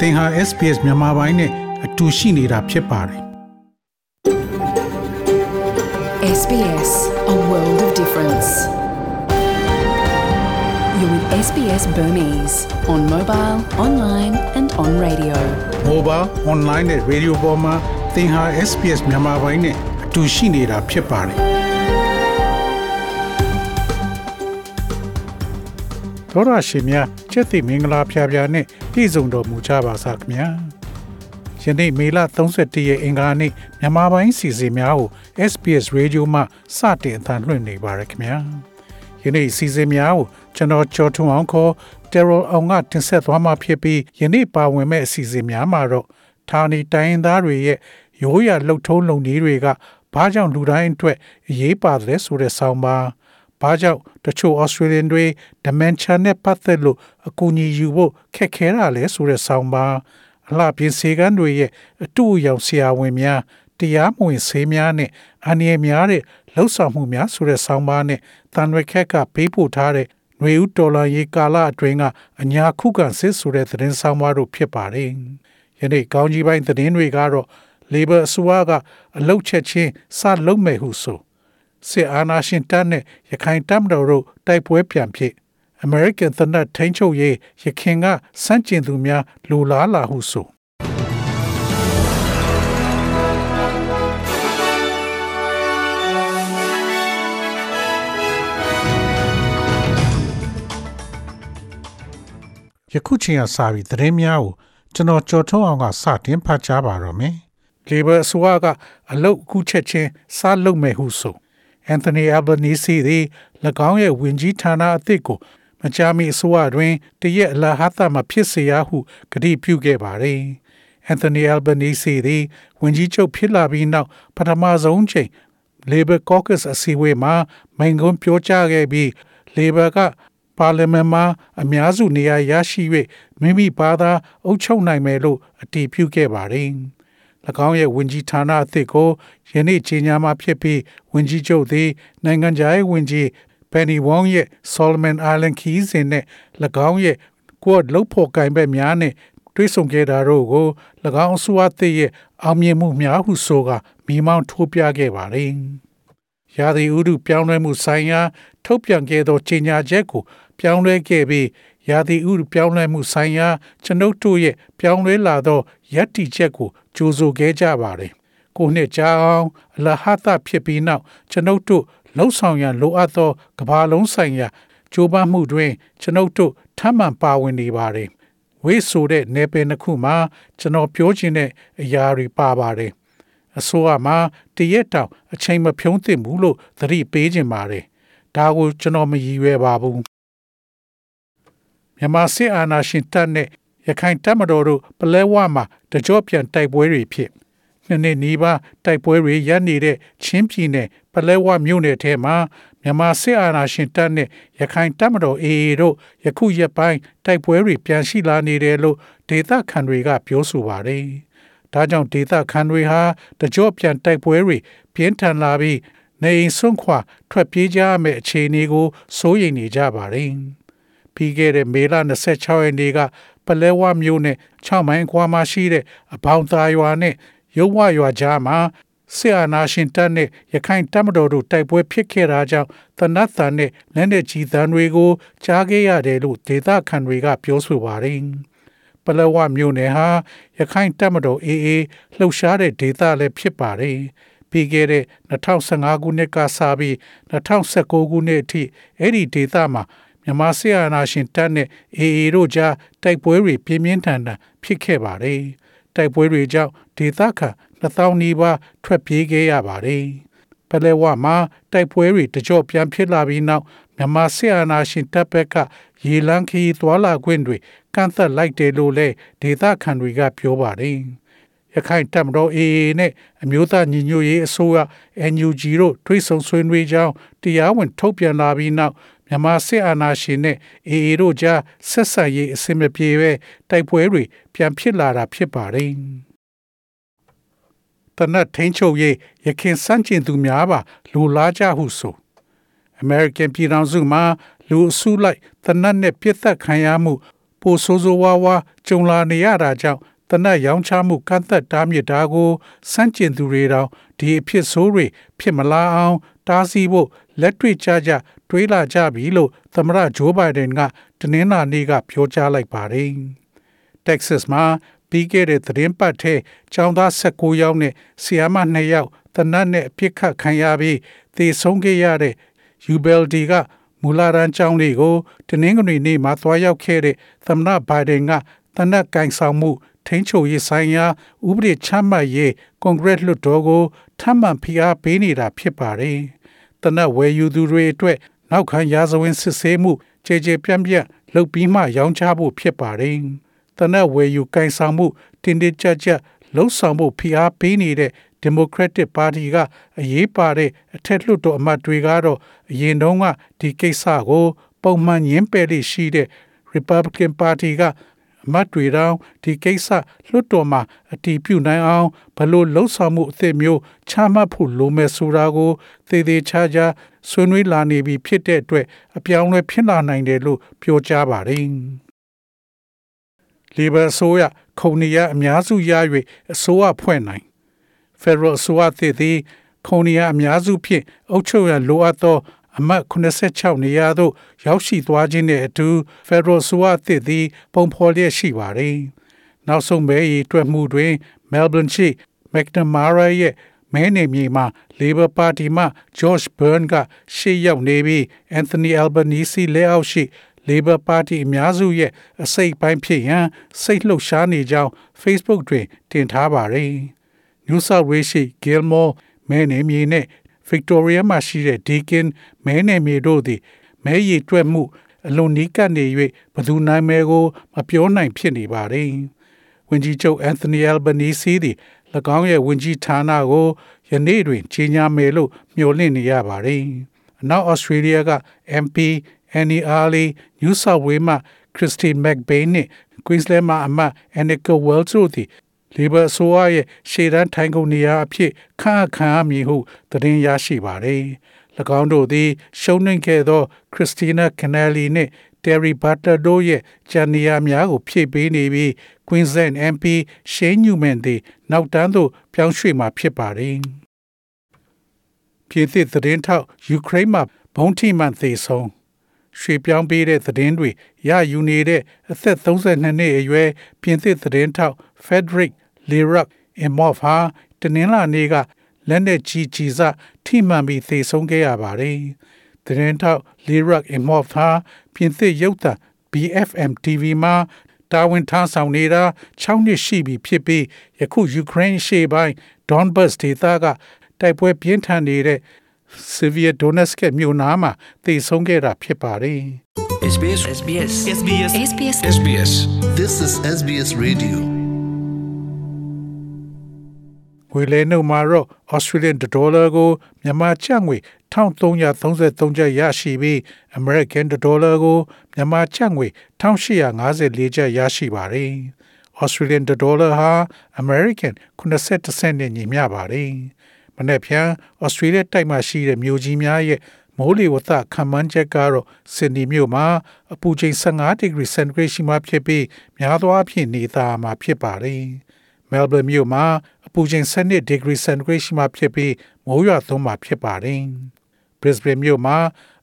သင်ဟာ SPS မြန်မာပိုင်းနဲ့အတူရှိနေတာဖြစ်ပါတယ် SBS A world of difference. You're with SBS Burmese on mobile, online and on radio. mobile online နဲ့ radio ပေါ်မှာသင်ဟာ SPS မြန်မာပိုင်းနဲ့အတူရှိနေတာဖြစ်ပါတယ် သောရရှိမြကျက်တိမင်္ဂလာဖျားဖျားနဲ့ပြည့်စုံတော်မူကြပါစားခင်ဗျာယနေ့မေလ31ရက်အင်္ဂါနေ့မြန်မာပိုင်းစီစဉ်များကို SPS Radio မှစတင်အသံလွှင့်နေပါရခင်ဗျာယနေ့စီစဉ်များကိုကျွန်တော်ကျော်ထွန်းအောင်ခေါ် Terror အောင်ကတင်ဆက်သွားမှာဖြစ်ပြီးယနေ့ပါဝင်မဲ့အစီအစဉ်များမှာတော့ဌာနီတိုင်းရင်းသားတွေရဲ့ရိုးရာလှုပ်ထုံးလုံနည်းတွေကဘာကြောင့်လူတိုင်းအတွက်အရေးပါတယ်ဆိုတဲ့ဆောင်းပါး ဘာကြောင့်တချို့ Australian တွေ dementia နဲ့ပတ်သက်လို့အကူအညီယူဖို့ခက်ခဲတာလဲဆိုတဲ့ဆောင်းပါးအလှပြင်စေကန်းတွေရဲ့အတူအယောင်ဆရာဝန်များတရားမဝင်ဆေးများနဲ့အန္တရာယ်များတဲ့လှုပ်ဆောင်မှုများဆိုတဲ့ဆောင်းပါးနဲ့တန်ရွက်ခက်ကပေးပို့ထားတဲ့ຫນွေဦးတော်လာရေးကာလအတွင်းကအညာခုခံစစ်ဆိုတဲ့သတင်းဆောင်းပါးတို့ဖြစ်ပါတယ်။ယနေ့ကောင်းကြီးပိုင်းသတင်းတွေကတော့ Labor အစိုးရကအလုတ်ချက်ချင်းစလုပ်မယ်ဟုဆို စစ်အာဏာရှင်တပ်နဲ့ရခိုင်တပ်မတော်တို့တိုက်ပွဲပြန်ဖြစ် American သနတ်ထိန်းချုပ်ရေးရခင်ကစန့်ကျင်သူများလိုလားလာဟုဆိုယခုချိန်ကစာပြီးသတင်းများကိုကျွန်တော်ကြော်ထုံးအောင်ကစတင်ဖတ်ကြားပါတော့မယ်။ Labor အစိုးရကအလုတ်အခုချက်ချင်းစလုပ်မယ်ဟုဆို Anthony Albanese သည်၎င်းရဲ့ဝင်ကြီးဌာနအသစ်ကိုမကြာမီအစိုးရတွင်တရက်အလားဟာသမဖြစ်စေရဟုကတိပြုခဲ့ပါတယ်။ Anthony Albanese သည်ဝင်ကြီးချုပ်ဖြစ်လာပြီးနောက်ပထမဆုံးချိန် Labor Caucus အစည်းအဝေးမှာမိန့်ခွန်းပြောကြားခဲ့ပြီး Labor ကပါလီမန်မှာအများစုနေရာရရှိ၍မိမိဘာသာအုပ်ချုပ်နိုင်မယ်လို့အတည်ပြုခဲ့ပါတယ်။၎ င်းရဲ့ဝင်ကြီးဌာနအသစ်ကိုယနေ့ကြီးညာမှာဖြစ်ပြီးဝင်ကြီးချုပ်သည်နိုင်ငံခြားရေးဝန်ကြီး Penny Wong ရဲ့ Solomon Island ခီးစဉ်နဲ့၎င်းရဲ့ quad လုတ်ဖို့ကင်ဘက်များနဲ့တွဲဆုံခဲ့တာတို့ကို၎င်းအစိုးရသစ်ရဲ့အောင်မြင်မှုများဟုဆိုကမိမောင်းထိုးပြခဲ့ပါတယ်။ရာသီဥတုပြောင်းလဲမှုဆိုင်ရာ ထုတ်ပြန်ခဲ့သောကြေညာချက်ကို ပြောင်းလဲခဲ့ပြီးရာသီဥတုပြောင်းလဲမှုဆိုင်ရာကျွန်ုပ်တို့ရဲ့ပြောင်းလဲလာသောယက်တီချက်ကို ကြိုးဆိုခဲ့ကြပါတယ်။ကိုနှစ်ကြာအောင်အလဟသဖြစ်ပြီးနောက်ကျွန်ုပ်တို့လှုပ်ဆောင်ရန်လိုအပ်သောကဘာလုံးဆိုင်ရာကြိုးပမ်းမှုတွင်ကျွန်ုပ်တို့ထပ်မံပါဝင်နေပါတယ်။ဝိဆိုတဲ့နေပယ်တစ်ခုမှာကျွန်တော်ပြောချင်တဲ့အရာတွေပါပါတယ်။အစိုးရမှာတရက်တောင်အချိန်မဖြုံးသင့်ဘူးလို့သတိပေးခြင်းပါတယ်။ဒါကိုကျွန်တော်မရည်ရွယ်ပါဘူးမြန်မာစစ်အာဏာရှင်တပ်နဲ့ ရခိုင်တပ်မတော်တို့ပလဲဝမှာတကြော့ပြန်တိုက်ပွဲတွေဖြစ်နှစ်နှစ်နီးပါးတိုက်ပွဲတွေရပ်နေတဲ့ချင်းပြည်နယ်ပလဲဝမြို့နယ်ထဲမှာမြန်မာစစ်အာဏာရှင်တပ်နဲ့ရခိုင်တပ်မတော် AA တို့ယခုရက်ပိုင်းတိုက်ပွဲတွေပြန်ရှိလာနေတယ်လို့ဒေသခံတွေကပြောဆိုပါတယ်။ဒါကြောင့်ဒေသခံတွေဟာတကြော့ပြန်တိုက်ပွဲတွေပြင်းထန်လာပြီးနေအိမ်ဆွန့်ခွာထွက်ပြေးကြရမယ့်အခြေအနေကိုစိုးရိမ်နေကြပါတယ်။ပြီးခဲ့တဲ့မေလ26ရက်နေ့က ပလဲဝမြို့နယ်6မိုင်ခွာမှာရှိတဲ့အပေါင်းသားရွာနဲ့ရုပ်ဝရွာကြားမှာဆီအာနာရှင်တပ်နဲ့ရခိုင်တပ်မတော်တို့တိုက်ပွဲဖြစ်ခဲ့တာကြောင့်တနတ်တန်နဲ့လက်နက်ကြီးတန်းတွေကိုကြားခဲ့ရတယ်လို့ဒေသခံတွေကပြောဆိုပါတယ်။ပလဝမြို့နယ်ဟာရခိုင်တပ်မတော် AA လှုပ်ရှားတဲ့ဒေသလည်းဖြစ်ပါတယ်။ပြီးခဲ့တဲ့2015ခုနှစ်ကစပြီး2019ခုနှစ်အထိအဲ့ဒီဒေသမှာ မြန်မာစစ်အာဏာရှင်တပ်နဲ့ AA တို့ကြားတိုက်ပွဲတွေပြင်းပြင်းထန်ထန်ဖြစ်ခဲ့ပါတယ်။တိုက်ပွဲတွေကြောင့်ဒေသခံ2000နီးပါးထွက်ပြေးခဲ့ရပါတယ်။ပလဲဝမှာတိုက်ပွဲတွေတကြော့ပြန်ဖြစ်လာပြီးနောက်မြန်မာစစ်အာဏာရှင်တပ်ဘက်ကရေလန်းခီးသွာလာခွင့်တွေကန့်သက်လိုက်တယ်လို့လည်းဒေသခံတွေကပြောပါတယ်။ရခိုင်တပ်မတော် AA နဲ့အမျိုးသားညီညွတ်ရေးအစိုးရ NUG တို့ထွေးဆုံဆွေးနွေးကြောင်းတရားဝင်ထုတ်ပြန်လာပြီးနောက် မြန်မာစစ်အာဏာရှင်နဲ့ AA တို့ကြားဆက်ဆံရေးအဆင်မပြေပဲတိုက်ပွဲတွေပြန်ဖြစ်လာတာဖြစ်ပါတယ်။တနတ်ထိန်ချုပ်ရေးရခင်စန့်ကျင်သူများပါလူလားကြဟုဆို American ပြည်ထောင်စုမှာလူအစုလိုက်တနတ်နဲ့ပြစ်သက်ခံရမှုပိုဆိုးဆိုးဝါးဝါကြုံလာနေရတာကြောင့်တနက်ရောင်းချမှုကန့်သက်တားမြစ်တာကိုစန့်ကျင်သူတွေတောင်ဒီအဖြစ်ဆိုးတွေဖြစ်မလာအောင်တားဆီးဖို့လက်တွေ့ကြကြ တွေးလာကြပြီလို့သမ္မတဂျိုးဘိုင်ဒန်ကတနင်္လာနေ့ကပြောကြားလိုက်ပါတယ်။ Texas မှာပြီးခဲ့တဲ့သတင်းပတ်ထဲကျောင်းသား16ယောက်နဲ့ဆီယာမ2ယောက်တနတ်နဲ့ပြစ်ခတ်ခံရပြီးသေဆုံးခဲ့ရတဲ့ Ubaldi ကမူလာရန်ကျောင်းလေးကိုတနင်္ဂနွေနေ့မှာသွားရောက်ခဲ့တဲ့သမ္မတဘိုင်ဒန်ကတနက်ကင်ဆောင်မှုထိန်းချုပ်ရေးဆိုင်ရာဥပဒေချမှတ်ရေးကွန်ဂရက်လွှတ်တော်ကိုထပ်မံဖိအားပေးနေတာဖြစ်ပါတယ်။တနက်ဝယ်ယူသူတွေအတွက် နောက်ခံရာဇဝင်စစ်ဆေးမှုကြေကြေပြန့်ပြန့်လုပ်ပြီးမှရောင်းချဖို့ဖြစ်ပါတယ်။တနက်ဝယ်ယူကင်ဆောင်မှုတင်းတင်းကြပ်ကြပ်လှုပ်ဆောင်ဖို့ဖိအားပေးနေတဲ့ Democratic Party ကအရေးပါတဲ့အထက်လွှတ်တော်အမတ်တွေကတော့အရင်တုန်းကဒီကိစ္စကို ပုံမှန်ညင်းပယ်လေးရှိတဲ့ Republican Party ကအမတ်တွေတောင်ဒီကိစ္စလွှတ်တော်မှာအတီးပြုနိုင်အောင်ဘလို့လှုံ့ဆော်မှုအသစ်မျိုးချမှတ်ဖို့လိုမယ်ဆိုတာကိုသေသေးချာချာ ဆွေးနွေးလာနေပြီဖြစ်တဲ့အတွက်အပြောင်းလဲဖြစ်လာနိုင်တယ်လို့ပြောကြားပါတယ်။ Labor ဆိုရခုံနီရအများစုရ၍အစိုးရဖွဲ့နိုင် Federal အစိုးရသစ်သည်ခုံနီရအများစုဖြင့်အုပ်ချုပ်ရန်လိုအပ်သောအမတ်86နေရာသို့ရောက်ရှိသွားခြင်းနဲ့အတူ Federal ဆိုအသစ်သည် ပုံဖော်လျက်ရှိပါသည်။နောက်ဆုံးပဲရည်တွက်မှုတွင် Melbourne ရှိ McNamara ရဲ့ မဲနေမြေမှာ Labor Party မှ George Byrne ကရှေ့ရောက်နေပြီး Anthony Albanese လက်အောက်ရှိ Labor Party အများစုရဲ့အစိတ်ပိုင်းဖြစ်ရန်စိတ်လှုပ်ရှားနေကြောင်း Facebook တွင် တင်ထားပါတယ်။ New South Wales ရှိ Gilmore မဲနေမြေနဲ့ Victoria မှာရှိတဲ့ Deakin မဲနယ်မြေတို့သည်မဲရည်တွက်မှုအလွန်နီးကပ်နေ၍ဘသူနိုင်မဲကို မပြောနိုင်ဖြစ်နေပါတယ်။ဝင်ကြီးချုပ် Anthony Albanese သည်၎ င်းရဲ့ဝင်ကြီးဌာနကိုယနေ့တွင်ကြီးညာမယ်လို့မျှော်လင့်နေရပါတယ်။အနောက်ဩစတြေးလျက MP Annie Arley New South Wales မှ Christine McBain နှင့် Queensland မှအမတ် Annika Wells တို့သည် Labor အစိုးရရဲ့ရှေ့တန်းထိုင်ကုန်နေရာအဖြစ်ခန့်အပ်ခံရမည်ဟုသတင်းရရှိပါသည်။၎င်းတို့သည် ရှုံးနိမ့်ခဲ့သော Christina Kennelly နှင့် Terry Butler တို့ရဲ့ဂျန်နီယာများကိုဖြည့်ပေးနေပြီး Queensland MP Shane Newman သည်နောက်တန်းသို့ပြောင်းရွှေ့မှာဖြစ်ပါသည်။ပြည်သစ်သတင်းထောက်ယူကရိန်းမှာဘုံထိမှန်သေဆုံးရွှေပြောင်းပေးတဲ့သတင်းတွေရယူနေတဲ့အသက်32နှစ်အရွယ်ပြင်သစ်သတင်းထောက် Frederick Lerac Imhoff ဟာတနင်္လာနေ့ကလက်နက်ကြီးကြီးစထိမှန်ပြီးသေဆုံးခဲ့ရပါတယ်။ သတင်းထောက် Lerac Imhoff ဟာပြင်သစ်ရုပ်သံ BFM TV မှာတာဝန်ထမ်းဆောင်နေတာ6နှစ်ရှိပြီဖြစ်ပြီးယခုယူကရိန်းရှေ့ပိုင်း Donbas ဒေသကတိုက်ပွဲပြင်းထန်နေတဲ့ Severe Donetsk မြို့နားမှာသေဆုံးခဲ့တာဖြစ်ပါတယ်။ SBS SBS SBS SBS SBS This is SBS Radio. ငွေလဲနှုန်းမှာတော့ Australian dollar ကိုမြန်မာကျပ်ငွေ 1333ကျပ်ရရှိပြီး American dollar ကိုမြန်မာကျပ်ငွေ1854ကျပ်ရရှိပါတယ်။ Australian dollar ဟာ American 80စနစ်နဲ့ညီမျှပါတယ်။မနေ့ဖြန် Australia တိုက်မှာရှိတဲ့မြို့ကြီးများရဲ့မိုးလေဝသခန့်မှန်းချက်ကတော့ဆင်နီမြို့မှာအပူချိန်15ဒီဂရီစင်တီဂရိတ်ရှိမှဖြစ်ပြီးများသောအားဖြင့်နေသားမှာဖြစ်ပါတယ်။ Melbourne မြို့မှာအပူချိန်12ဒီဂရီစင်တီဂရိတ်ရှိမှဖြစ်ပြီးမိုးရွာသွန်းမှာဖြစ်ပါတယ်။ Brisbane မြို့မှာ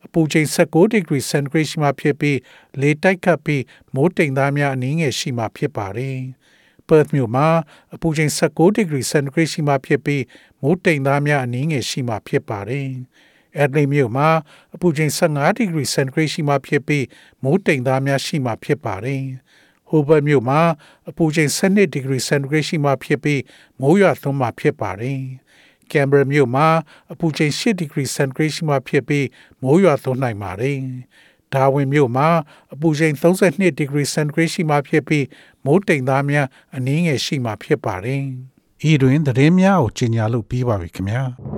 အပူချိန်16ဒီဂရီစင်တီဂရိတ်ရှိမှဖြစ်ပြီးလေတိုက်ခတ်ပြီးမိုးတိမ်သားများအနည်းငယ်ရှိမှဖြစ်ပါတယ်။ Perth မြို့မှာအပူချိန်16ဒီဂရီစင်တီဂရိတ်ရှိမှဖြစ်ပြီးမိုးတိမ်သားများအနည်းငယ်ရှိမှဖြစ်ပါတယ်။ Adelaide မြို့မှာအပူချိန်15ဒီဂရီစင်တီဂရိတ်ရှိမှဖြစ်ပြီးမိုးတိမ်သားများရှိမှဖြစ်ပါတယ်။ Hobart မြို့မှာအပူချိန်12ဒီဂရီစင်တီဂရိတ်ရှိမှဖြစ်ပြီးမိုးရွာသွန်းမှဖြစ်ပါတယ်။ Canberra မြို့မှာအပူချိန်8ဒီဂရီစင်တီဂရိတ်ရှိမှဖြစ်ပြီးမိုးရွာသွန်းနိုင်ပါတယ်။ Darwin မြို့မှာအပူချိန်32ဒီဂရီစင်တီဂရိတ်ရှိမှဖြစ်ပြီးမိုးတိမ်သားများအနည်းငယ်ရှိမှဖြစ်ပါတယ်။ဤတွင်သတင်းများကိုကြီးညာလို့ပြီးပါပြီခင်ဗျာ။။